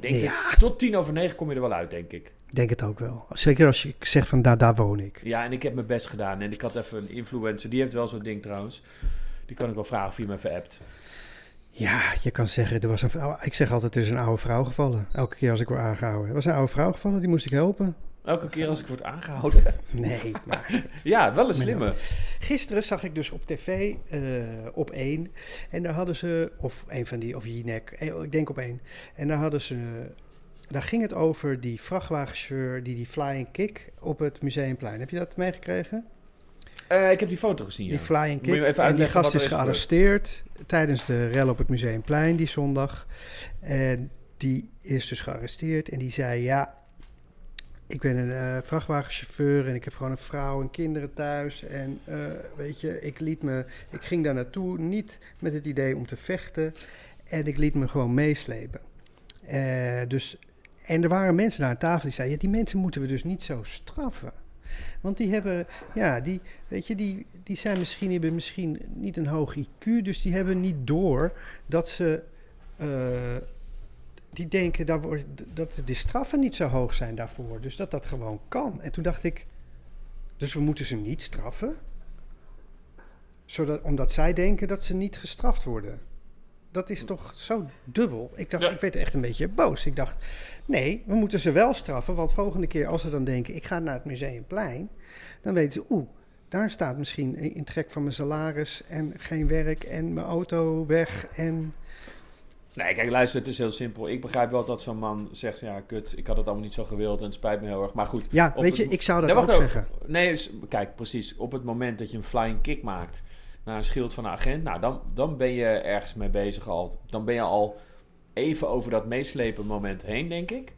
[SPEAKER 3] Denk
[SPEAKER 2] Ja.
[SPEAKER 3] ik, tot 10 over 9 kom je er wel uit, denk ik.
[SPEAKER 2] Ik denk het ook wel. Zeker als je zegt van daar, daar woon ik.
[SPEAKER 3] Ja, en ik heb mijn best gedaan. En ik had even een influencer. Die heeft wel zo'n ding trouwens. Die kan ik wel vragen of hij me even appt.
[SPEAKER 2] Ja, je kan zeggen, er was een vrouw. Ik zeg altijd, er is een oude vrouw gevallen. Elke keer als ik word aangehouden. Er was een oude vrouw gevallen, die moest ik helpen.
[SPEAKER 3] Elke keer als ik word aangehouden.
[SPEAKER 2] Nee, maar...
[SPEAKER 3] ja, wel een slimme.
[SPEAKER 2] Gisteren zag ik dus op tv eh, op één. En daar hadden ze, of een van die, of Jinek, eh, ik denk op één. En daar hadden ze, daar ging het over die vrachtwagenchauffeur die die flying kick op het Museumplein. Heb je dat meegekregen?
[SPEAKER 3] Eh, ik heb die foto gezien, ja.
[SPEAKER 2] Die flying kick.
[SPEAKER 3] even
[SPEAKER 2] en die gast is gearresteerd tijdens de rel op het Museumplein die zondag. En die is dus gearresteerd en die zei ja, ik ben een eh, vrachtwagenchauffeur en ik heb gewoon een vrouw en kinderen thuis. En eh, weet je, ik liet me, ik ging daar naartoe niet met het idee om te vechten. En ik liet me gewoon meeslepen. Eh, dus, en er waren mensen daar aan tafel die zeiden, ja, die mensen moeten we dus niet zo straffen. Want die hebben, ja, die, weet je, die, die zijn misschien, hebben misschien niet een hoog IQ, dus die hebben niet door dat ze, die denken dat, dat de straffen niet zo hoog zijn daarvoor. Dus dat dat gewoon kan. En toen dacht ik, dus we moeten ze niet straffen? Zodat, omdat zij denken dat ze niet gestraft worden. Dat is toch zo dubbel. Ik dacht,
[SPEAKER 3] Ja.
[SPEAKER 2] ik werd echt een beetje boos. Ik dacht, nee, we moeten ze wel straffen. Want volgende keer als ze dan denken, ik ga naar het Museumplein. Dan weten ze, oeh, daar staat misschien in trek van mijn salaris en geen werk en mijn auto weg. En
[SPEAKER 3] Nee, kijk, luister, het is heel simpel. Ik begrijp wel dat zo'n man zegt, ja, kut, ik had het allemaal niet zo gewild en het spijt me heel erg. Maar goed.
[SPEAKER 2] ja, weet
[SPEAKER 3] het-
[SPEAKER 2] je, ik zou dat
[SPEAKER 3] Nee,
[SPEAKER 2] ook zeggen.
[SPEAKER 3] Nee, is- kijk, precies. Op het moment dat je een flying kick maakt naar een schild van een agent, nou, dan, dan ben je ergens mee bezig al. Dan ben je al even over dat meeslepen moment heen, denk ik.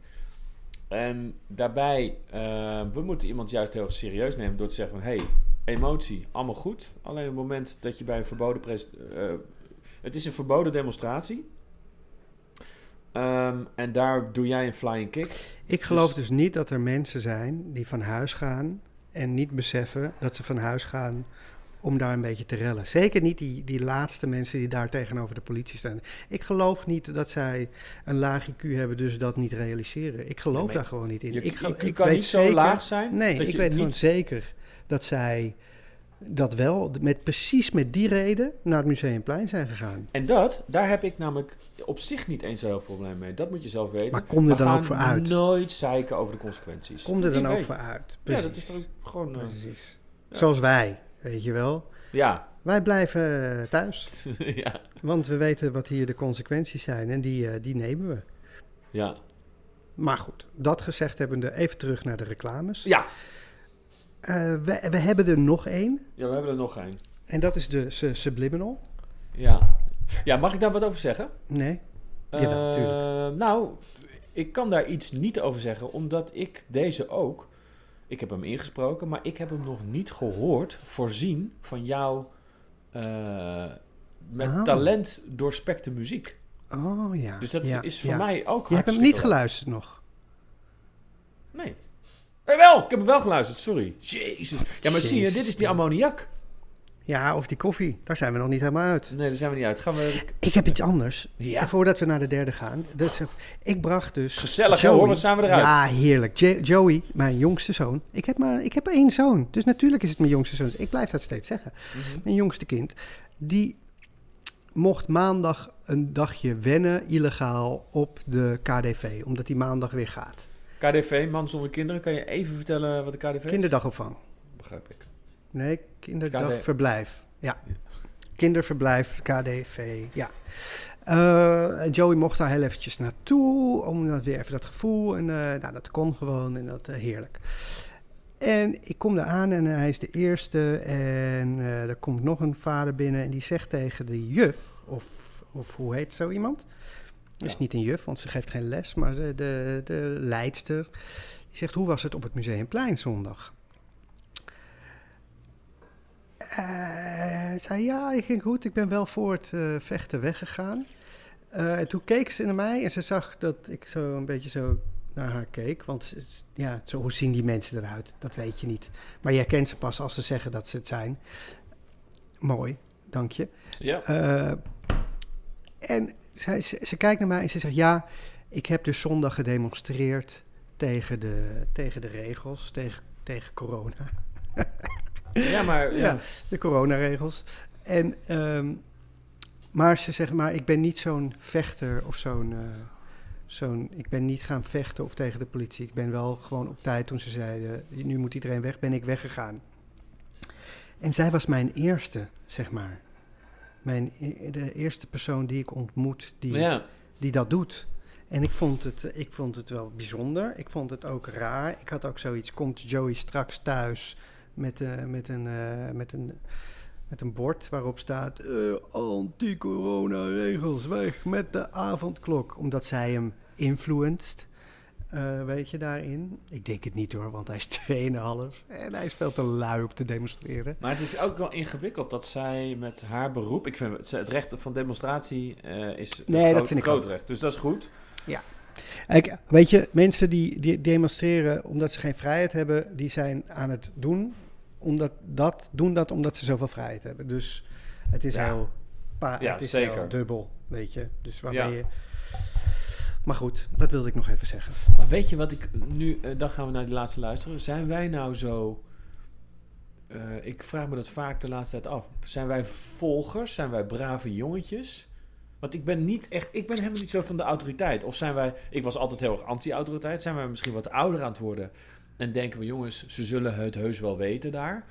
[SPEAKER 3] En daarbij, eh, we moeten iemand juist heel serieus nemen door te zeggen van, hey, emotie, allemaal goed. Alleen op het moment dat je bij een verboden eh, het is een verboden demonstratie. Ehm, en daar doe jij een flying kick.
[SPEAKER 2] Ik geloof dus niet dat er mensen zijn die van huis gaan en niet beseffen dat ze van huis gaan om daar een beetje te rellen. Zeker niet die, die laatste mensen die daar tegenover de politie staan. Ik geloof niet dat zij een laag IQ hebben, dus dat niet realiseren. Ik geloof daar gewoon niet in.
[SPEAKER 3] Je,
[SPEAKER 2] ik, ik
[SPEAKER 3] kan
[SPEAKER 2] weet
[SPEAKER 3] niet zo laag zijn.
[SPEAKER 2] Nee,
[SPEAKER 3] dat
[SPEAKER 2] ik
[SPEAKER 3] je
[SPEAKER 2] weet
[SPEAKER 3] niet
[SPEAKER 2] gewoon zeker dat zij dat wel met precies met die reden naar het Museumplein zijn gegaan.
[SPEAKER 3] En dat, daar heb ik namelijk op zich niet eens zo'n probleem mee. Dat moet je zelf weten.
[SPEAKER 2] Maar kom er dan ook voor uit?
[SPEAKER 3] nooit zeiken over de consequenties.
[SPEAKER 2] Kom er dan ook voor uit.
[SPEAKER 3] Ja, dat is toch gewoon... eh,
[SPEAKER 2] Precies.
[SPEAKER 3] Ja.
[SPEAKER 2] Zoals wij, weet je wel.
[SPEAKER 3] ja.
[SPEAKER 2] Wij blijven eh, thuis.
[SPEAKER 3] ja.
[SPEAKER 2] Want we weten wat hier de consequenties zijn en die, eh, die nemen we.
[SPEAKER 3] Ja.
[SPEAKER 2] Maar goed, dat gezegd hebbende, even terug naar de reclames.
[SPEAKER 3] Ja.
[SPEAKER 2] Eh, we, we hebben er nog één.
[SPEAKER 3] Ja, we hebben er nog één.
[SPEAKER 2] En dat is de su- Subliminal.
[SPEAKER 3] Ja. Ja, mag ik daar wat over zeggen?
[SPEAKER 2] Nee?
[SPEAKER 3] Eh,
[SPEAKER 2] tuurlijk.
[SPEAKER 3] nou, ik kan daar iets niet over zeggen, omdat ik deze ook... Ik heb hem ingesproken, maar ik heb hem nog niet gehoord, voorzien van jouw... eh, met
[SPEAKER 2] Oh.
[SPEAKER 3] talent doorspekte muziek.
[SPEAKER 2] Oh ja.
[SPEAKER 3] Dus dat
[SPEAKER 2] ja,
[SPEAKER 3] is voor
[SPEAKER 2] ja.
[SPEAKER 3] mij ook
[SPEAKER 2] Je hebt hem niet geluisterd nog.
[SPEAKER 3] Nee. Eh, wel, ik heb hem wel geluisterd, sorry. Jezus. Ja, maar zie je, dit is die ammoniak.
[SPEAKER 2] Ja, of die koffie. Daar zijn we nog niet helemaal uit.
[SPEAKER 3] Nee, daar zijn we niet uit. Gaan we...
[SPEAKER 2] Ik heb iets anders.
[SPEAKER 3] Ja.
[SPEAKER 2] En voordat we naar de derde gaan. Dat is, ik bracht dus...
[SPEAKER 3] Gezellig,
[SPEAKER 2] Joey.
[SPEAKER 3] hoor. Wat zijn we eruit?
[SPEAKER 2] Ja, heerlijk. Jo- Joey, mijn jongste zoon. Ik heb maar ik heb één zoon. Dus natuurlijk is het mijn jongste zoon. Ik blijf dat steeds zeggen.
[SPEAKER 3] Mhm.
[SPEAKER 2] Mijn jongste kind. Die mocht maandag een dagje wennen, illegaal, op de KDV. Omdat hij maandag weer gaat.
[SPEAKER 3] KDV, Man zonder kinderen. Kan je even vertellen wat de KDV is?
[SPEAKER 2] Kinderdagopvang.
[SPEAKER 3] Begrijp ik.
[SPEAKER 2] Nee, kinderdagverblijf. Ja. Kinderverblijf, KDV, ja. En Joey mocht daar heel eventjes naartoe, om dan weer even dat gevoel. En eh, nou, dat kon gewoon en dat eh, heerlijk. En ik kom daar aan en hij is de eerste. En er komt nog een vader binnen en die zegt tegen de juf, of, of hoe heet zo iemand? Is
[SPEAKER 3] Ja.
[SPEAKER 2] niet een juf, want ze geeft geen les, maar de, de, de leidster. Die zegt, hoe was het op het Museumplein zondag? Eh, zei, ja, ik ging goed. Ik ben wel voor het eh, vechten weggegaan. Eh, en toen keek ze naar mij en ze zag dat ik zo een beetje zo naar haar keek. Want ja, zo, hoe zien die mensen eruit? Dat weet je niet. Maar jij kent ze pas als ze zeggen dat ze het zijn. Mooi, dank je.
[SPEAKER 3] Ja.
[SPEAKER 2] En zij, ze, ze kijkt naar mij en ze zegt: Ja, ik heb dus zondag gedemonstreerd tegen de, tegen de regels, tegen, tegen corona.
[SPEAKER 3] ja, maar... Ja.
[SPEAKER 2] Ja, de coronaregels. En, ehm, maar ze zeggen: Maar ik ben niet zo'n vechter of zo'n. eh, zo'n ik ben niet gaan vechten of tegen de politie. Ik ben wel gewoon op tijd toen ze zeiden: Nu moet iedereen weg, ben ik weggegaan. En zij was mijn eerste, zeg maar. Mijn, e- de eerste persoon die ik ontmoet die,
[SPEAKER 3] ja.
[SPEAKER 2] die dat doet. En ik vond, het, ik vond het wel bijzonder. Ik vond het ook raar. Ik had ook zoiets, komt Joey straks thuis met, eh, met, een, eh, met, een, met een bord waarop staat... eh, Anti-corona-regels weg met de avondklok. Omdat zij hem influenced, eh, weet je, daarin. Ik denk het niet hoor, want hij is 2,5. En hij is veel te lui om te demonstreren.
[SPEAKER 3] Maar het is ook wel ingewikkeld dat zij met haar beroep... Ik vind het, het recht van demonstratie eh, is
[SPEAKER 2] Nee,
[SPEAKER 3] een
[SPEAKER 2] dat
[SPEAKER 3] groot,
[SPEAKER 2] vind ik
[SPEAKER 3] groot
[SPEAKER 2] ook.
[SPEAKER 3] recht. Dus dat is goed.
[SPEAKER 2] Kijk, weet je, mensen die, die demonstreren omdat ze geen vrijheid hebben, die zijn aan het doen, omdat dat, doen dat omdat ze zoveel vrijheid hebben. Dus het is
[SPEAKER 3] Ja.
[SPEAKER 2] heel, pa,
[SPEAKER 3] Ja,
[SPEAKER 2] het is
[SPEAKER 3] zeker.
[SPEAKER 2] heel dubbel, weet je. Dus waarbij
[SPEAKER 3] Ja.
[SPEAKER 2] je... Maar goed, dat wilde ik nog even zeggen.
[SPEAKER 3] Maar weet je wat ik nu... eh, dan gaan we naar die laatste luisteren. Zijn wij nou zo... eh, ik vraag me dat vaak de laatste tijd af. Zijn wij volgers? Zijn wij brave jongetjes? Want ik ben niet echt... Ik ben helemaal niet zo van de autoriteit. Of zijn wij... Ik was altijd heel erg anti-autoriteit. Zijn wij misschien wat ouder aan het worden? En denken we, jongens, ze zullen het heus wel weten daar.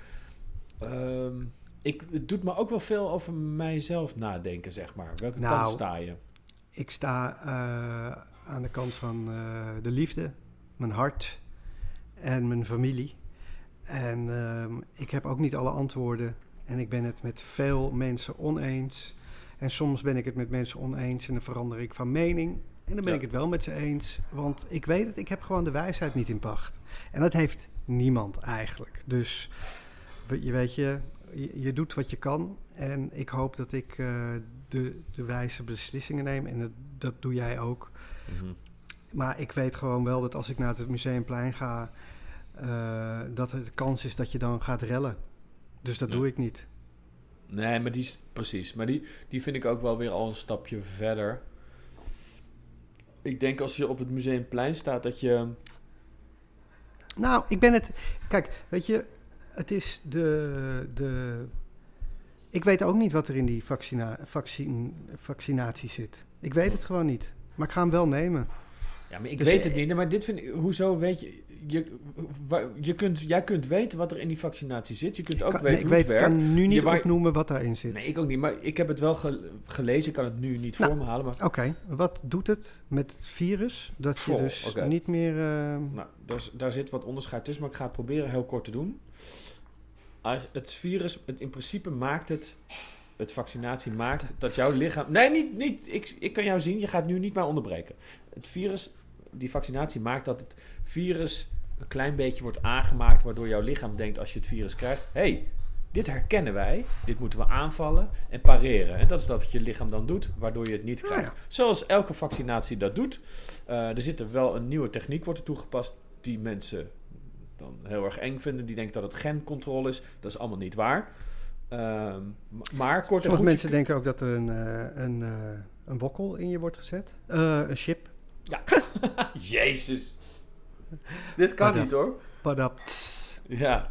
[SPEAKER 3] Ehm, ik, het doet me ook wel veel over mijzelf nadenken, zeg maar. Welke
[SPEAKER 2] Nou,
[SPEAKER 3] kant sta je?
[SPEAKER 2] Ik sta eh, aan de kant van eh, de liefde, mijn hart en mijn familie. En ehm, ik heb ook niet alle antwoorden. En ik ben het met veel mensen oneens. En soms ben ik het met mensen oneens en dan verander ik van mening. En dan ben
[SPEAKER 3] Ja.
[SPEAKER 2] ik het wel met ze eens. Want ik weet het, ik heb gewoon de wijsheid niet in pacht. En dat heeft niemand eigenlijk. Dus je weet je, je, je doet wat je kan. En ik hoop dat ik eh, de, de wijze beslissingen neem. En dat, dat doe jij ook.
[SPEAKER 3] Mhm.
[SPEAKER 2] Maar ik weet gewoon wel dat als ik naar het museumplein ga, eh, dat er de kans is dat je dan gaat rellen. Dus dat doe ik niet.
[SPEAKER 3] Nee, maar die is precies. Maar die, die vind ik ook wel weer al een stapje verder. Ik denk als je op het museumplein staat dat je.
[SPEAKER 2] Nou, ik ben het. Kijk, weet je, het is de. de ik weet ook niet wat er in die vaccina, vaccin, vaccinatie zit. Ik weet het gewoon niet. Maar ik ga hem wel nemen.
[SPEAKER 3] Ja, maar ik
[SPEAKER 2] Dus,
[SPEAKER 3] weet het niet. Maar dit vind ik. Hoezo weet je. Je, je kunt, jij kunt weten wat er in die vaccinatie zit. Je kunt ook
[SPEAKER 2] Kan-
[SPEAKER 3] weten
[SPEAKER 2] nee, ik
[SPEAKER 3] hoe
[SPEAKER 2] weet,
[SPEAKER 3] het
[SPEAKER 2] ik
[SPEAKER 3] werkt.
[SPEAKER 2] kan nu niet
[SPEAKER 3] Je wa-
[SPEAKER 2] opnoemen wat daarin zit.
[SPEAKER 3] Nee, ik ook niet. Maar ik heb het wel ge- gelezen. Ik kan het nu niet
[SPEAKER 2] Nou,
[SPEAKER 3] voor me halen. Maar
[SPEAKER 2] Oké, wat doet het met het virus? Dat je dus niet meer. eh,
[SPEAKER 3] Nou, daar, zit wat onderscheid tussen, maar ik ga het proberen heel kort te doen. Het virus, het, in principe maakt het, het vaccinatie maakt dat jouw lichaam... Nee, niet, niet ik, ik kan jou zien, je gaat nu niet mij onderbreken. Het virus, die vaccinatie maakt dat het virus een klein beetje wordt aangemaakt, waardoor jouw lichaam denkt als je het virus krijgt, hey, dit herkennen wij, dit moeten we aanvallen en pareren. En dat is wat je lichaam dan doet, waardoor je het niet
[SPEAKER 2] Ah,
[SPEAKER 3] krijgt. Zoals elke vaccinatie dat doet. Eh, er zit er wel een nieuwe techniek wordt er toegepast die mensen dan heel erg eng vinden. Die denken dat het gencontrole is. Dat is allemaal niet waar. M- maar kort en goed.
[SPEAKER 2] mensen denken ook dat er een, eh, een, eh, een wokkel in je wordt gezet. Een chip.
[SPEAKER 3] Jezus. Dit kan niet hoor.
[SPEAKER 2] Padap.
[SPEAKER 3] Ja,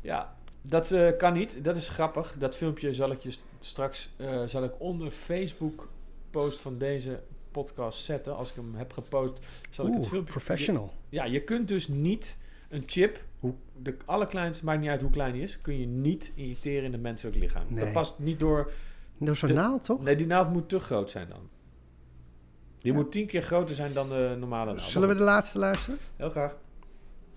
[SPEAKER 3] ja. dat eh, kan niet. Dat is grappig. Dat filmpje zal ik je st- straks eh, zal ik onder Facebook post van deze podcast zetten. Als ik hem heb gepost, zal ik het filmpje...
[SPEAKER 2] professional.
[SPEAKER 3] Ja, je kunt dus niet een chip, hoe, de allerkleinste, maakt niet uit hoe klein die is, kun je niet injecteren in het menselijk lichaam.
[SPEAKER 2] Nee.
[SPEAKER 3] Dat past niet door
[SPEAKER 2] Door zo'n
[SPEAKER 3] De-
[SPEAKER 2] naald, toch?
[SPEAKER 3] Nee, die naald moet te groot zijn dan. Die moet tien keer groter zijn dan de normale.
[SPEAKER 2] Zullen we de laatste luisteren?
[SPEAKER 3] Heel graag.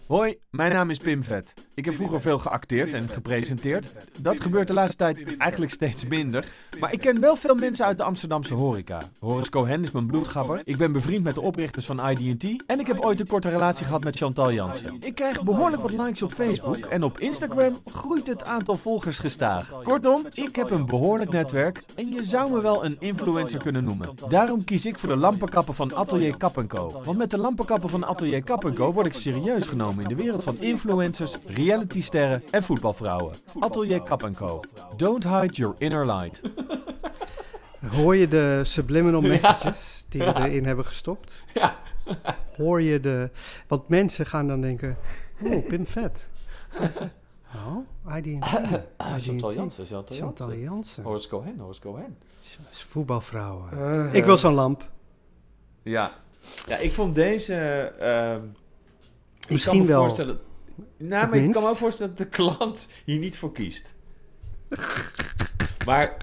[SPEAKER 4] Hoi, mijn naam is Pim Vet. Ik heb vroeger veel geacteerd en gepresenteerd. Dat gebeurt de laatste tijd eigenlijk steeds minder. Maar ik ken wel veel mensen uit de Amsterdamse horeca. Horace Cohen is mijn bloedgabber. Ik ben bevriend met de oprichters van ID&T. En ik heb ooit een korte relatie gehad met Chantal Jansen. Ik krijg behoorlijk wat likes op Facebook. En op Instagram groeit het aantal volgers gestaag. Kortom, ik heb een behoorlijk netwerk. En je zou me wel een influencer kunnen noemen. Daarom kies ik voor de lampenkappen van Atelier Kap Co. Want met de lampenkappen van Atelier Kap Co word ik serieus genomen in de wereld van influencers, realitysterren en voetbalvrouwen. Atelier Kap Co. Don't hide your inner light.
[SPEAKER 2] Hoor je de subliminal messages die we erin hebben gestopt?
[SPEAKER 3] Ja.
[SPEAKER 2] Hoor je de... Want mensen gaan dan denken... Oh, Pim Vet. Pim Vet. Oh, IDT.
[SPEAKER 3] Chantal Jansen, Chantal
[SPEAKER 2] Chantal
[SPEAKER 3] Jansen.
[SPEAKER 2] Jansen.
[SPEAKER 3] Horace Cohen, Horace Cohen.
[SPEAKER 2] Voetbalvrouwen. Ik wil zo'n lamp.
[SPEAKER 3] Ja. Ja, ik vond deze... ehm, ik kan
[SPEAKER 2] Misschien
[SPEAKER 3] me
[SPEAKER 2] wel
[SPEAKER 3] Voorstellen, nou, maar ik kan me ook voorstellen dat de klant hier niet voor kiest. maar,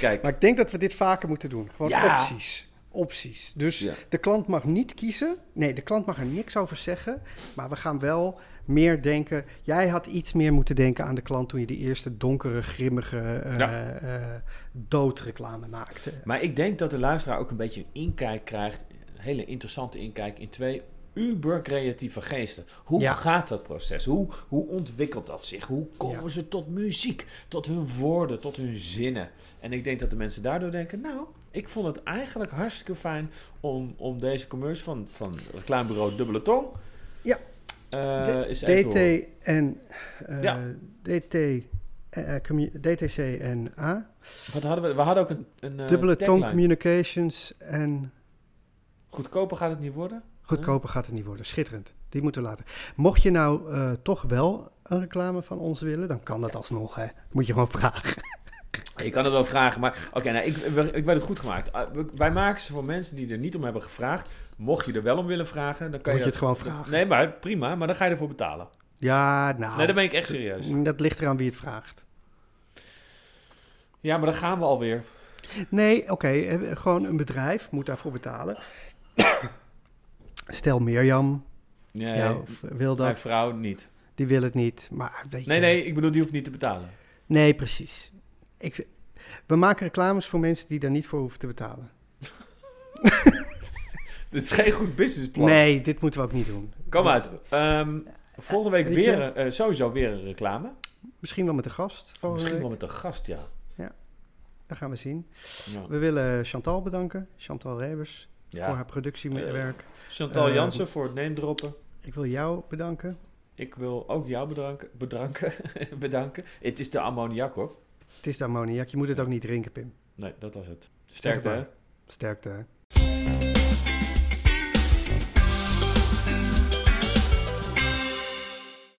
[SPEAKER 3] kijk.
[SPEAKER 2] Maar ik denk dat we dit vaker moeten doen. Gewoon
[SPEAKER 3] Ja.
[SPEAKER 2] opties. Opties. Dus
[SPEAKER 3] Ja.
[SPEAKER 2] de klant mag niet kiezen. Nee, de klant mag er niks over zeggen. Maar we gaan wel meer denken. Jij had iets meer moeten denken aan de klant toen je die eerste donkere, grimmige eh
[SPEAKER 3] Ja.
[SPEAKER 2] eh, doodreclame maakte.
[SPEAKER 3] Maar ik denk dat de luisteraar ook een beetje een inkijk krijgt, een hele interessante inkijk in twee uber creatieve geesten. Hoe
[SPEAKER 2] Ja.
[SPEAKER 3] gaat dat proces? Hoe, hoe ontwikkelt dat zich? Hoe komen
[SPEAKER 2] Ja.
[SPEAKER 3] ze tot muziek, tot hun woorden, tot hun zinnen? En ik denk dat de mensen daardoor denken, nou, ik vond het eigenlijk hartstikke fijn om, om deze commercial van, van reclamebureau Dubbele Tong
[SPEAKER 2] Ja.
[SPEAKER 3] te horen.
[SPEAKER 2] DT en
[SPEAKER 3] Ja.
[SPEAKER 2] DT, DTC en A.
[SPEAKER 3] Wat hadden we? We hadden ook een, een eh,
[SPEAKER 2] Dubbele Tong. Communications en
[SPEAKER 3] Goedkoper gaat het niet worden?
[SPEAKER 2] Goedkoper gaat het niet worden. Schitterend. Die moeten we laten. Mocht je nou eh, toch wel een reclame van ons willen, dan kan dat alsnog. Hè. Moet je gewoon vragen.
[SPEAKER 3] Je kan het wel vragen, maar oké, nou, ik, ik werd het goed gemaakt. We- Wij maken ze voor mensen die er niet om hebben gevraagd. Mocht je er wel om willen vragen, dan kan
[SPEAKER 2] Moet je
[SPEAKER 3] je,
[SPEAKER 2] het gewoon vragen.
[SPEAKER 3] Nee, maar prima, maar dan ga je ervoor betalen.
[SPEAKER 2] Ja, nou.
[SPEAKER 3] Nee, dan ben ik echt serieus.
[SPEAKER 2] Dat ligt eraan wie het vraagt.
[SPEAKER 3] Ja, maar dan gaan we alweer.
[SPEAKER 2] Nee, oké. eh, gewoon een bedrijf moet daarvoor betalen. Stel Mirjam
[SPEAKER 3] Nee,
[SPEAKER 2] ja, wil
[SPEAKER 3] mijn
[SPEAKER 2] dat.
[SPEAKER 3] vrouw niet.
[SPEAKER 2] Die wil het niet. Maar weet
[SPEAKER 3] Nee,
[SPEAKER 2] je.
[SPEAKER 3] nee, ik bedoel, die hoeft niet te betalen.
[SPEAKER 2] Nee, precies. Ik, we maken reclames voor mensen die daar niet voor hoeven te betalen.
[SPEAKER 3] Dit is geen goed businessplan.
[SPEAKER 2] Nee, dit moeten we ook niet doen.
[SPEAKER 3] Kom uit. Ehm, volgende week
[SPEAKER 2] Weet
[SPEAKER 3] weer, eh, sowieso weer een reclame.
[SPEAKER 2] Misschien wel met de gast.
[SPEAKER 3] Misschien
[SPEAKER 2] week.
[SPEAKER 3] wel met een gast, ja.
[SPEAKER 2] Dat gaan we zien.
[SPEAKER 3] ja.
[SPEAKER 2] We willen Chantal bedanken. Chantal Rebers. Voor haar productiewerk.
[SPEAKER 3] Chantal
[SPEAKER 2] Eh,
[SPEAKER 3] Jansen voor het name droppen.
[SPEAKER 2] Ik wil jou bedanken.
[SPEAKER 3] Ik wil ook jou bedanken. bedanken. bedanken. Het is de ammoniak hoor.
[SPEAKER 2] Het is de ammoniak. Je moet het ook niet drinken, Pim.
[SPEAKER 3] Nee, dat was het. Sterkte hè?
[SPEAKER 2] Sterkte. hè.